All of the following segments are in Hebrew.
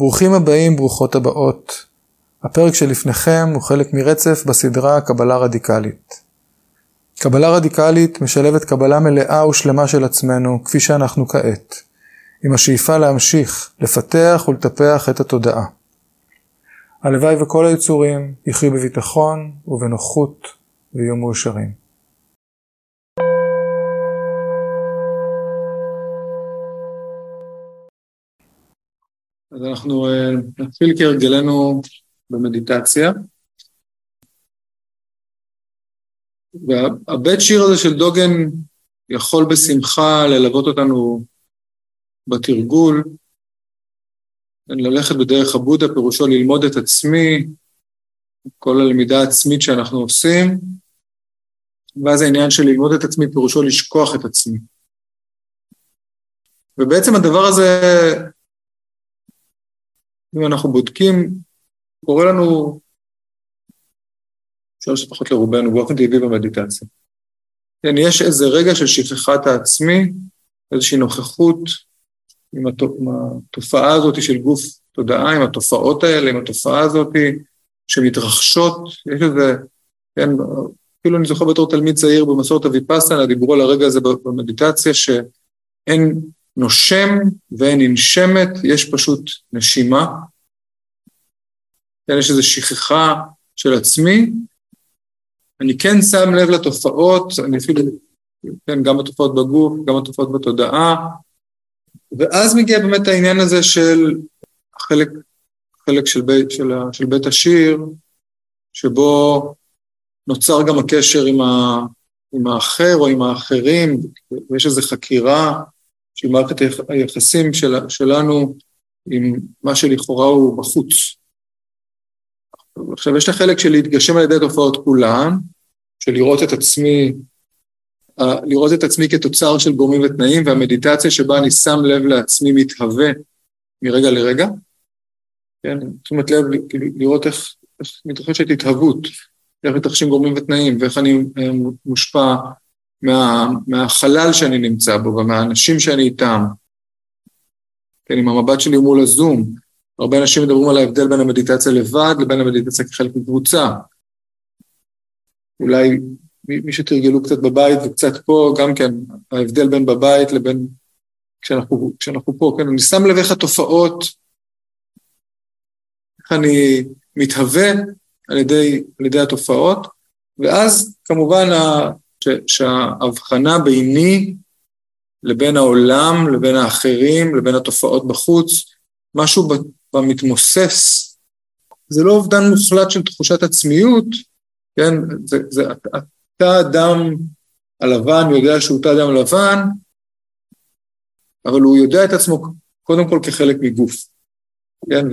ברוכים הבאים, ברוכות הבאות. הפרק שלפניכם הוא חלק מרצף בסדרה קבלה רדיקלית. קבלה רדיקלית משלבת קבלה מלאה ושלמה של עצמנו, כפי שאנחנו כעת, עם השאיפה להמשיך, לפתח ולטפח את התודעה. הלוואי וכל היצורים יחיו בביטחון ובנוחות ויהיו מאושרים. אז אנחנו אה, נתחיל כהרגלנו במדיטציה. והבית שיר הזה של דוגן יכול בשמחה ללוות אותנו בתרגול, ללכת בדרך הבודה, פירושו ללמוד את עצמי, כל הלמידה העצמית שאנחנו עושים, ואז העניין של ללמוד את עצמי פירושו לשכוח את עצמי. ובעצם הדבר הזה אם אנחנו בודקים, קורה לנו, אפשר שפחות לרובנו, באופן טבעי במדיטציה. כן, יש איזה רגע של שכחת העצמי, איזושהי נוכחות עם, התופעה הזאת של גוף תודעה, עם התופעות האלה, עם התופעה הזאת שמתרחשות, יש איזה, כן, אפילו אני זוכר בתור תלמיד צעיר במסורת אביפסנה, דיברו על הרגע הזה במדיטציה, שאין נושם ואין ננשמת, יש פשוט נשימה. כן, יש איזו שכחה של עצמי. אני כן שם לב לתופעות, אני אפילו, כן, גם התופעות בגוף, גם התופעות בתודעה, ואז מגיע באמת העניין הזה של חלק, חלק של בית, של, של בית השיר, שבו נוצר גם הקשר עם, ה, עם האחר או עם האחרים, ויש איזו חקירה של מערכת היחסים של, שלנו עם מה שלכאורה הוא בחוץ. עכשיו, יש את החלק של להתגשם על ידי התופעות כולן, של לראות את עצמי, לראות את עצמי כתוצר של גורמים ותנאים, והמדיטציה שבה אני שם לב לעצמי מתהווה מרגע לרגע. כן, תשומת לב, לראות איך, איך מתרחשת התהוות, איך מתרחשים גורמים ותנאים, ואיך אני אה, מושפע מה, מהחלל שאני נמצא בו ומהאנשים שאני איתם. כן, עם המבט שלי מול הזום. הרבה אנשים מדברים על ההבדל בין המדיטציה לבד לבין המדיטציה כחלק מקבוצה. אולי מי שתרגלו קצת בבית וקצת פה, גם כן, ההבדל בין בבית לבין כשאנחנו, כשאנחנו פה, כן, אני שם לב איך התופעות, איך אני מתהווה על ידי, על ידי התופעות, ואז כמובן שההבחנה ביני לבין העולם, לבין האחרים, לבין התופעות בחוץ, משהו במתמוסס, זה לא אובדן מוחלט של תחושת עצמיות, כן, זה, זה אתה אדם הלבן יודע שהוא תא אדם לבן, אבל הוא יודע את עצמו קודם כל כחלק מגוף, כן,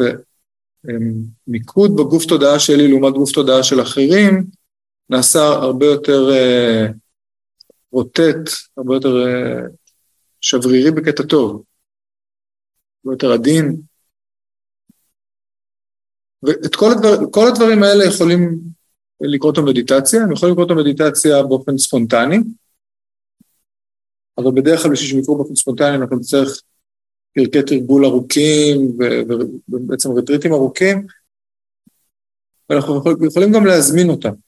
ומיקוד בגוף תודעה שלי לעומת גוף תודעה של אחרים, נעשה הרבה יותר אה, רוטט, הרבה יותר אה, שברירי בקטע טוב, הרבה יותר עדין. ואת כל, הדבר, כל הדברים האלה יכולים לקרות במדיטציה, הם יכולים לקרות במדיטציה באופן ספונטני, אבל בדרך כלל בשביל שהם יקרו באופן ספונטני אנחנו נצטרך פרקי תרגול ארוכים ובעצם רטריטים ארוכים, ואנחנו יכולים גם להזמין אותם.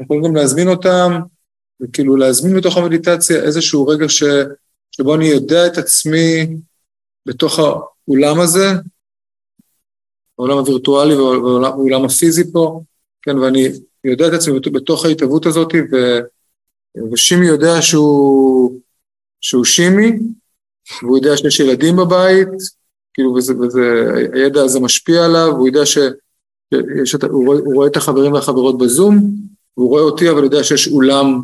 אנחנו יכולים גם להזמין אותם, וכאילו להזמין בתוך המדיטציה איזשהו רגע ש, שבו אני יודע את עצמי בתוך האולם הזה, העולם הווירטואלי והעולם הפיזי פה, כן, ואני יודע את עצמי בתוך ההתהוות הזאת, ו, ושימי יודע שהוא, שהוא שימי, והוא יודע שיש ילדים בבית, כאילו, וזה, וזה, הידע הזה משפיע עליו, הוא יודע ש... שיש, הוא, רואה, הוא רואה את החברים והחברות בזום, והוא רואה אותי אבל יודע שיש אולם,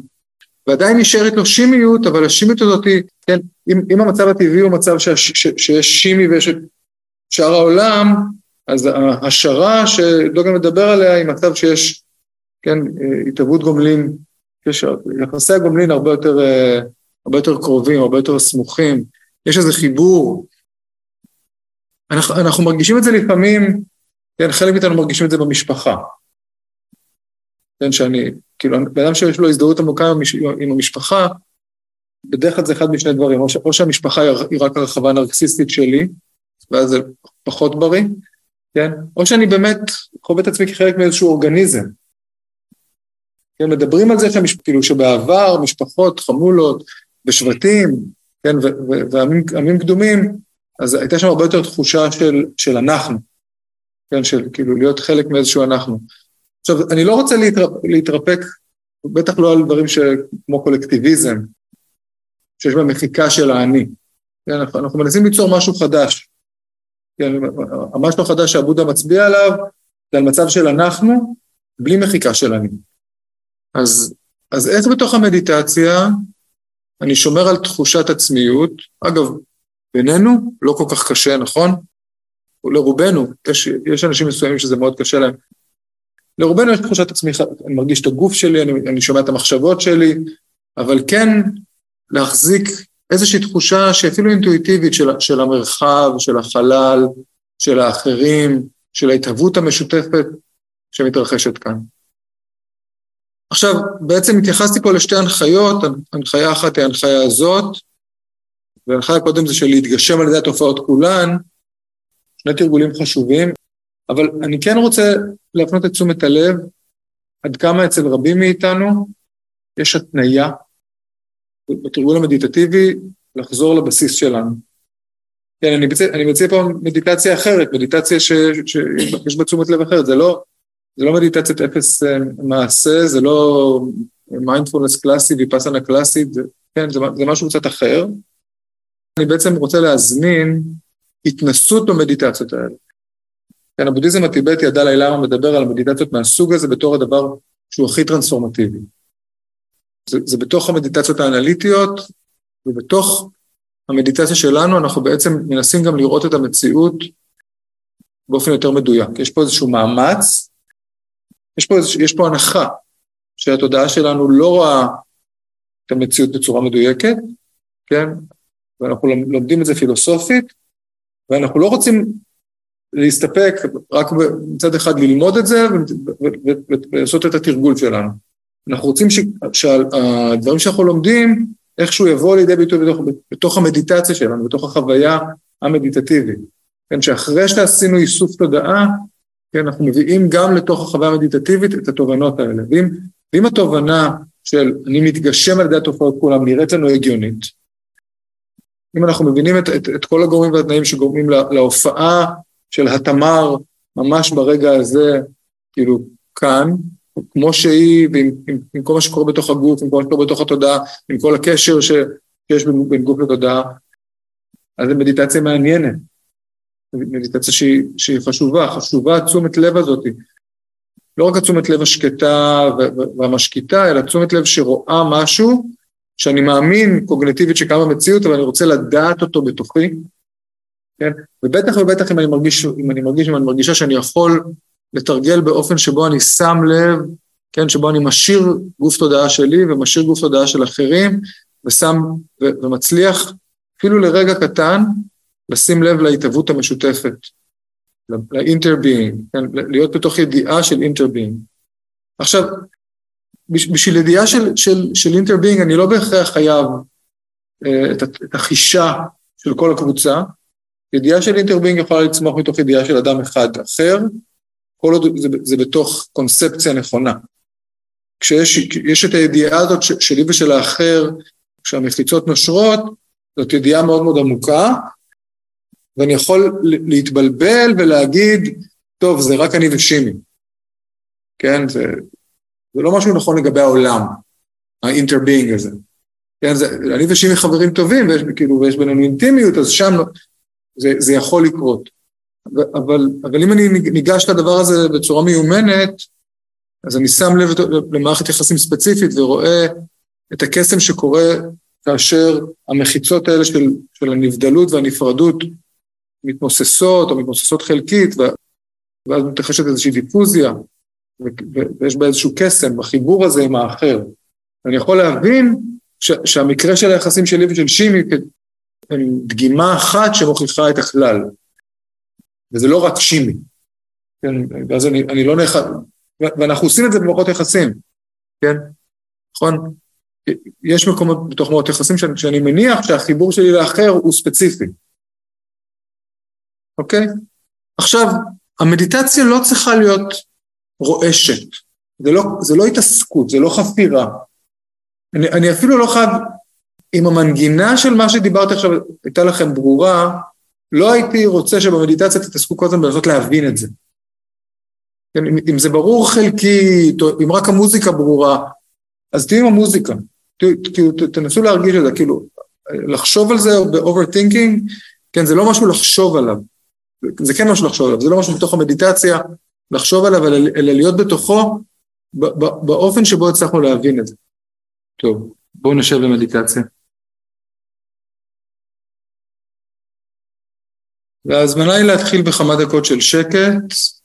ועדיין נשארת לו שימיות, אבל השימיות הזאת, כן, אם, אם המצב הטבעי הוא מצב ש, ש, שיש שימי ויש את שאר העולם, אז ההשערה שדוגן מדבר עליה היא מצב שיש, כן, התהוות גומלין, יש, יחסי הגומלין הרבה יותר, הרבה יותר קרובים, הרבה יותר סמוכים, יש איזה חיבור. אנחנו, אנחנו מרגישים את זה לפעמים, כן, חלק מאיתנו מרגישים את זה במשפחה. כן, שאני, כאילו, בן אדם שיש לו הזדהות עמוקה עם המשפחה, בדרך כלל זה אחד משני דברים, או, ש, או שהמשפחה היא רק הרחבה הנרקסיסטית שלי, ואז זה פחות בריא, כן? או שאני באמת חווה את עצמי כחלק מאיזשהו אורגניזם. כן, מדברים על זה שמשפ... כאילו שבעבר משפחות חמולות ושבטים, כן, ועמים קדומים, אז הייתה שם הרבה יותר תחושה של, של אנחנו, כן, של כאילו להיות חלק מאיזשהו אנחנו. עכשיו, אני לא רוצה להתרפ... להתרפק, בטח לא על דברים ש... כמו קולקטיביזם, שיש בהם מחיקה של האני. כן, אנחנו, אנחנו מנסים ליצור משהו חדש. כן, המשהו החדש שעבודה מצביע עליו, זה על מצב של אנחנו, בלי מחיקה של אני. אז, אז איך בתוך המדיטציה אני שומר על תחושת עצמיות, אגב, בינינו לא כל כך קשה, נכון? לרובנו, יש, יש אנשים מסוימים שזה מאוד קשה להם. לרובנו יש תחושת עצמי, אני מרגיש את הגוף שלי, אני, אני שומע את המחשבות שלי, אבל כן להחזיק איזושהי תחושה שאפילו אינטואיטיבית של, של המרחב, של החלל, של האחרים, של ההתהוות המשותפת שמתרחשת כאן. עכשיו, בעצם התייחסתי פה לשתי הנחיות, הנחיה אחת היא ההנחיה הזאת, והנחיה קודם זה של להתגשם על ידי התופעות כולן, שני תרגולים חשובים, אבל אני כן רוצה להפנות את תשומת הלב עד כמה אצל רבים מאיתנו יש התניה בתרגול המדיטטיבי לחזור לבסיס שלנו. כן, אני מציע, אני מציע פה מדיטציה אחרת, מדיטציה שיש בה תשומת לב אחרת, זה לא, זה לא מדיטציית אפס אה, מעשה, זה לא מיינדפולנס קלאסי, ויפאסנה קלאסית, כן, זה, זה משהו קצת אחר. אני בעצם רוצה להזמין התנסות במדיטציות האלה. כן, הבודהיזם הטיבטי, הדלאי למה מדבר על המדיטציות מהסוג הזה בתור הדבר שהוא הכי טרנספורמטיבי. זה, זה בתוך המדיטציות האנליטיות, ובתוך המדיטציה שלנו אנחנו בעצם מנסים גם לראות את המציאות באופן יותר מדויק. יש פה איזשהו מאמץ, יש פה, איזוש, יש פה הנחה שהתודעה שלנו לא רואה את המציאות בצורה מדויקת, כן? ואנחנו לומדים את זה פילוסופית, ואנחנו לא רוצים להסתפק רק מצד אחד ללמוד את זה ולעשות את התרגול שלנו. אנחנו רוצים. שהדברים שאנחנו לומדים, איכשהו יבוא לידי ביטוי בתוך, בתוך המדיטציה שלנו, בתוך החוויה המדיטטיבית. כן, שאחרי שעשינו איסוף תודעה, כן, אנחנו מביאים גם לתוך החוויה המדיטטיבית את התובנות האלה. ואם, ואם התובנה של אני מתגשם על ידי התופעות כולם נראית לנו הגיונית, אם אנחנו מבינים את, את, את כל הגורמים והתנאים שגורמים לה, להופעה של התמר ממש ברגע הזה, כאילו כאן, כמו שהיא, ועם עם, עם כל מה שקורה בתוך הגוף, עם כל מה שקורה בתוך התודעה, עם כל הקשר ש, שיש בין, בין גוף לתודעה, אז זו מדיטציה מעניינת. מדיטציה שהיא, שהיא חשובה, חשובה התשומת לב הזאת. לא רק התשומת לב השקטה והמשקיטה, אלא תשומת לב שרואה משהו שאני מאמין קוגנטיבית שקם במציאות, אבל אני רוצה לדעת אותו בתוכי, כן? ובטח ובטח אם אני מרגיש, אם אני מרגיש, אם אני מרגישה שאני יכול לתרגל באופן שבו אני שם לב, כן, שבו אני משאיר גוף תודעה שלי ומשאיר גוף תודעה של אחרים, ושם, ו- ומצליח אפילו לרגע קטן לשים לב להתהוות המשותפת, ל interbeing, כן, להיות בתוך ידיעה של interbeing. עכשיו, בשביל ידיעה של, של, של אני לא בהכרח חייב uh, את, את החישה של כל הקבוצה, ידיעה של interbeing יכולה לצמוח מתוך ידיעה של אדם אחד אחר, כל עוד זה, זה בתוך קונספציה נכונה. כשיש את הידיעה הזאת שלי ושל האחר, כשהמחיצות נושרות, זאת ידיעה מאוד מאוד עמוקה, ואני יכול להתבלבל ולהגיד, טוב, זה רק אני ושימי. כן, זה, זה לא משהו נכון לגבי העולם, ה interbeing הזה. כן, זה, אני ושימי חברים טובים, ויש, כאילו, ויש בינינו אינטימיות, אז שם זה, זה יכול לקרות. אבל, אבל אם אני ניגש לדבר הזה בצורה מיומנת, אז אני שם לב למערכת יחסים ספציפית ורואה את הקסם שקורה כאשר המחיצות האלה של, של הנבדלות והנפרדות מתמוססות או מתמוססות חלקית, ואז מתרחשת איזושהי דיפוזיה, ויש בה איזשהו קסם בחיבור הזה עם האחר. אני יכול להבין ש, שהמקרה של היחסים שלי ושל שימי הם דגימה אחת שמוכיחה את הכלל. וזה לא רק שימי. כן, ואז אני, אני לא נאחד, ואנחנו עושים את זה במערכות יחסים, כן? נכון? יש מקומות בתוך מערכות יחסים שאני, שאני מניח שהחיבור שלי לאחר הוא ספציפי. אוקיי? עכשיו, המדיטציה לא צריכה להיות רועשת, זה לא, זה לא התעסקות, זה לא חפירה. אני, אני אפילו לא חייב, אם המנגינה של מה שדיברתי עכשיו הייתה לכם ברורה, לא הייתי רוצה שבמדיטציה תתעסקו כל הזמן בלנסות להבין את זה. כן, אם, אם זה ברור חלקית, או אם רק המוזיקה ברורה, אז תהיו עם המוזיקה, כאילו תנסו להרגיש את זה, כאילו לחשוב על זה ב-overthinking, כן, זה לא משהו לחשוב עליו, זה כן משהו לחשוב עליו, זה לא משהו בתוך המדיטציה לחשוב עליו, אלא להיות בתוכו באופן שבו הצלחנו להבין את זה. טוב, בואו נשב במדיטציה. וההזמנה היא להתחיל בכמה דקות של שקט.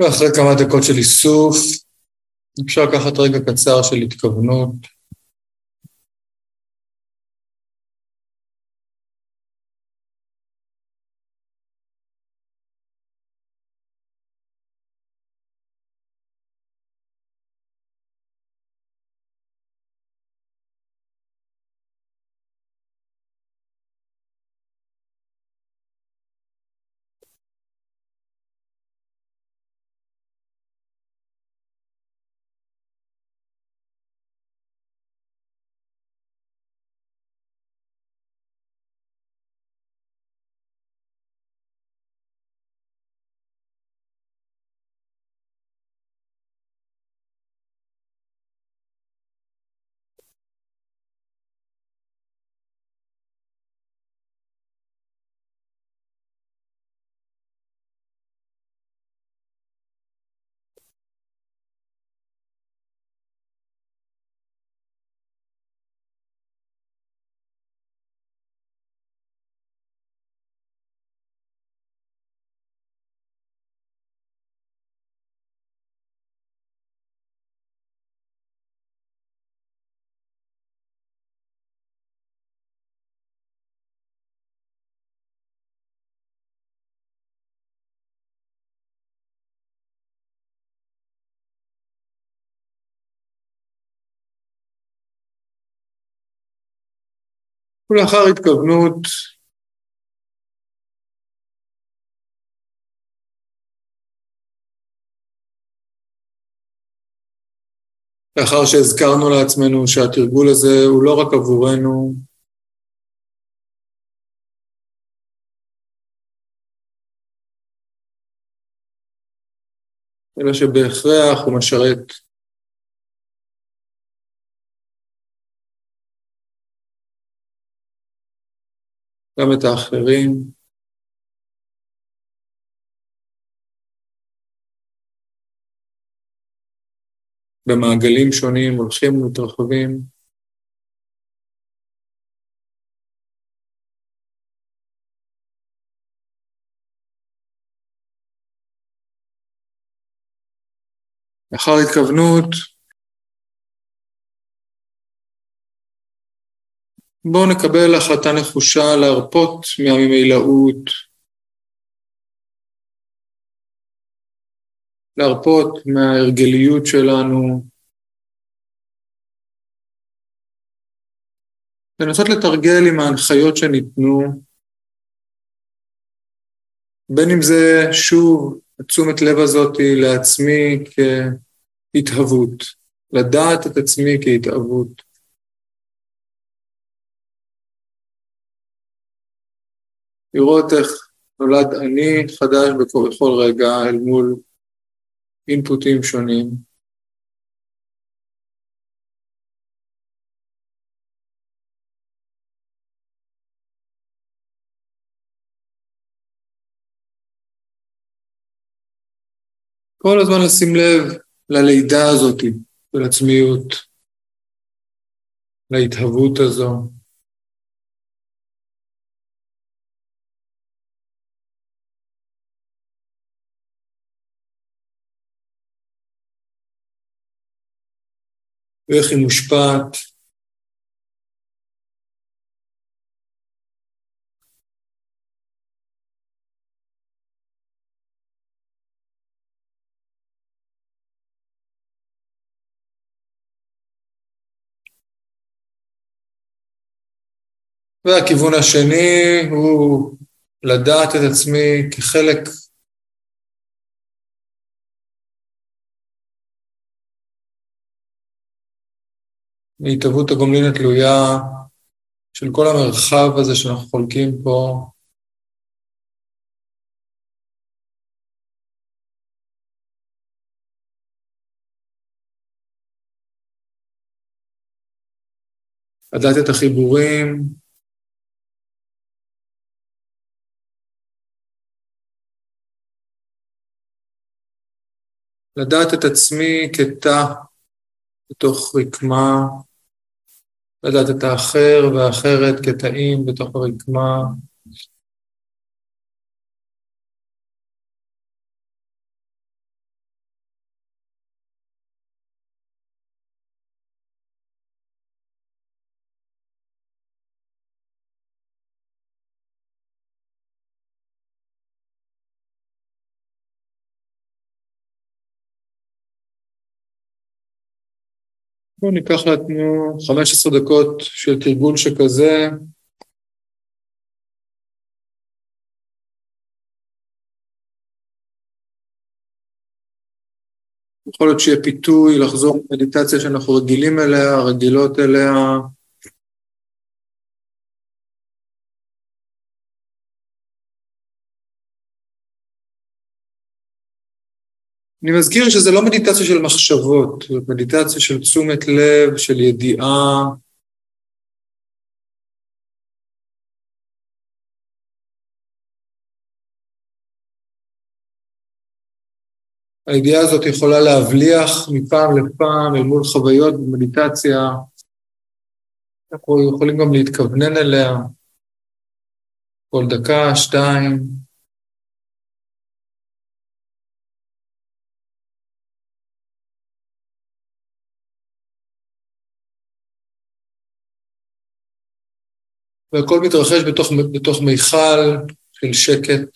ואחרי כמה דקות של איסוף, אפשר לקחת רגע קצר של התכוונות. ולאחר התכוונות, לאחר שהזכרנו לעצמנו שהתרגול הזה הוא לא רק עבורנו, אלא שבהכרח הוא משרת גם את האחרים. במעגלים שונים, הולכים ומתרחבים. לאחר התכוונות, בואו נקבל החלטה נחושה להרפות מהממילאות, להרפות מההרגליות שלנו, לנסות לתרגל עם ההנחיות שניתנו, בין אם זה שוב התשומת לב הזאתי לעצמי כהתהוות, לדעת את עצמי כהתהוות. לראות איך נולד אני חדש בכל רגע אל מול אינפוטים שונים. כל הזמן לשים לב ללידה הזאת של עצמיות, להתהוות הזו. ואיך היא מושפעת. והכיוון השני הוא לדעת את עצמי כחלק מהתהוות הגומלין התלויה של כל המרחב הזה שאנחנו חולקים פה. לדעת את החיבורים, לדעת את עצמי כתא בתוך רקמה, לדעת את האחר והאחרת כתאים בתוך הרקמה. בואו ניקח לעצמו 15 דקות של תרגול שכזה. יכול להיות שיהיה פיתוי, לחזור למדיטציה שאנחנו רגילים אליה, רגילות אליה. אני מזכיר שזה לא מדיטציה של מחשבות, זאת מדיטציה של תשומת לב, של ידיעה. הידיעה הזאת יכולה להבליח מפעם לפעם אל מול חוויות במדיטציה. אנחנו יכולים גם להתכוונן אליה כל דקה, שתיים. והכל מתרחש בתוך, בתוך מיכל של שקט.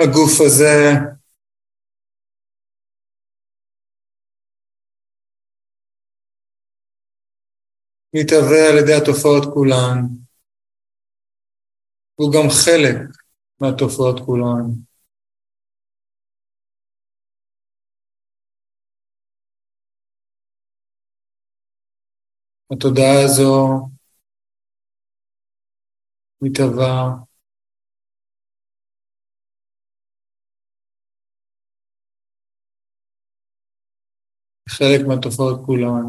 הגוף הזה מתהווה על ידי התופעות כולן. הוא גם חלק מהתופעות כולן. התודעה הזו מתהווה חלק מהתופעות כולן,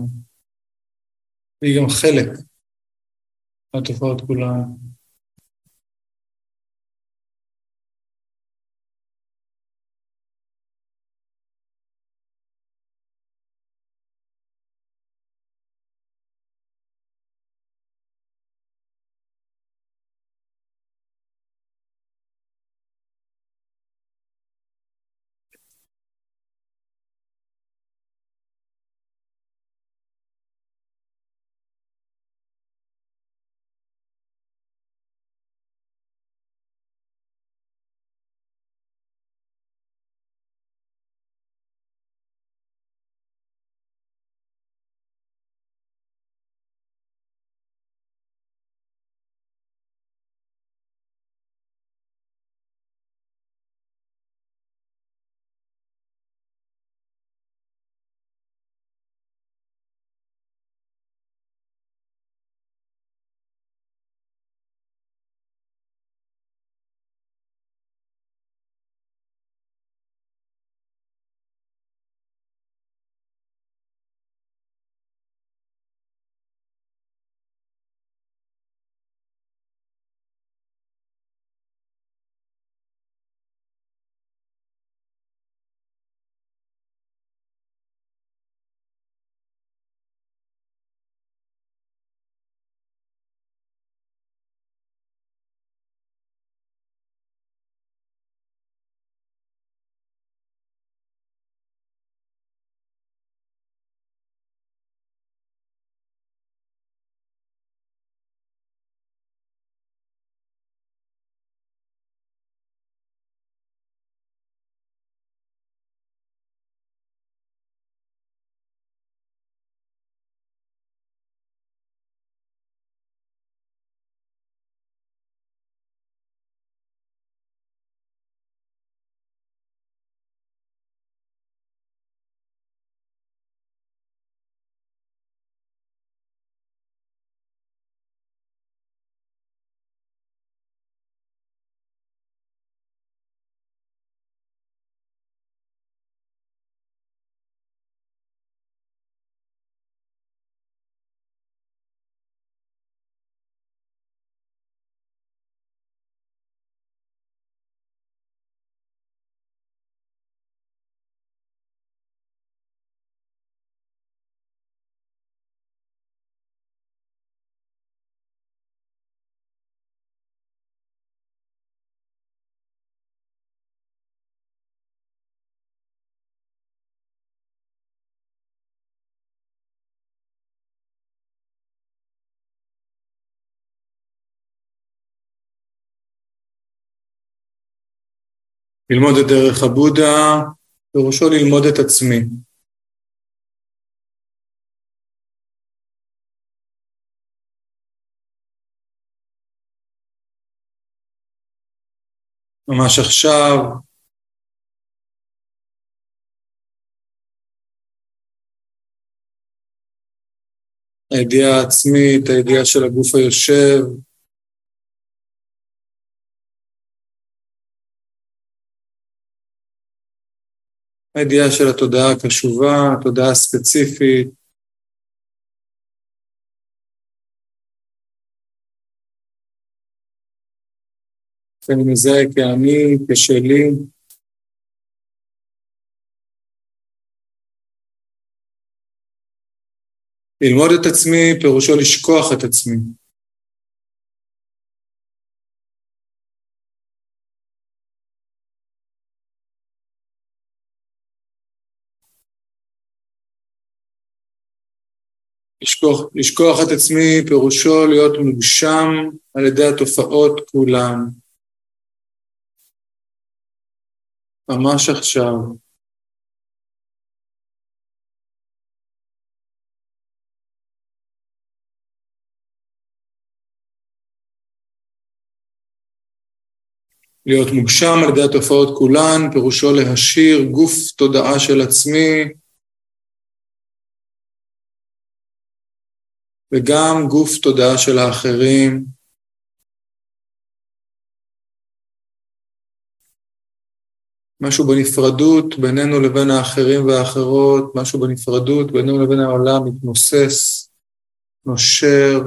והיא גם חלק מהתופעות כולן. ללמוד את דרך הבודה, פירושו ללמוד את עצמי. ממש עכשיו, הידיעה העצמית, הידיעה של הגוף היושב, הידיעה של התודעה הקשובה, התודעה הספציפית. שאני מזהה כאני, כשלי. ללמוד את עצמי פירושו לשכוח את עצמי. לשכוח, לשכוח את עצמי פירושו להיות מוגשם על ידי התופעות כולן. ממש עכשיו. להיות מוגשם על ידי התופעות כולן, פירושו להשאיר גוף תודעה של עצמי, וגם גוף תודעה של האחרים. משהו בנפרדות בינינו לבין האחרים והאחרות, משהו בנפרדות בינינו לבין העולם מתמוסס, נושר,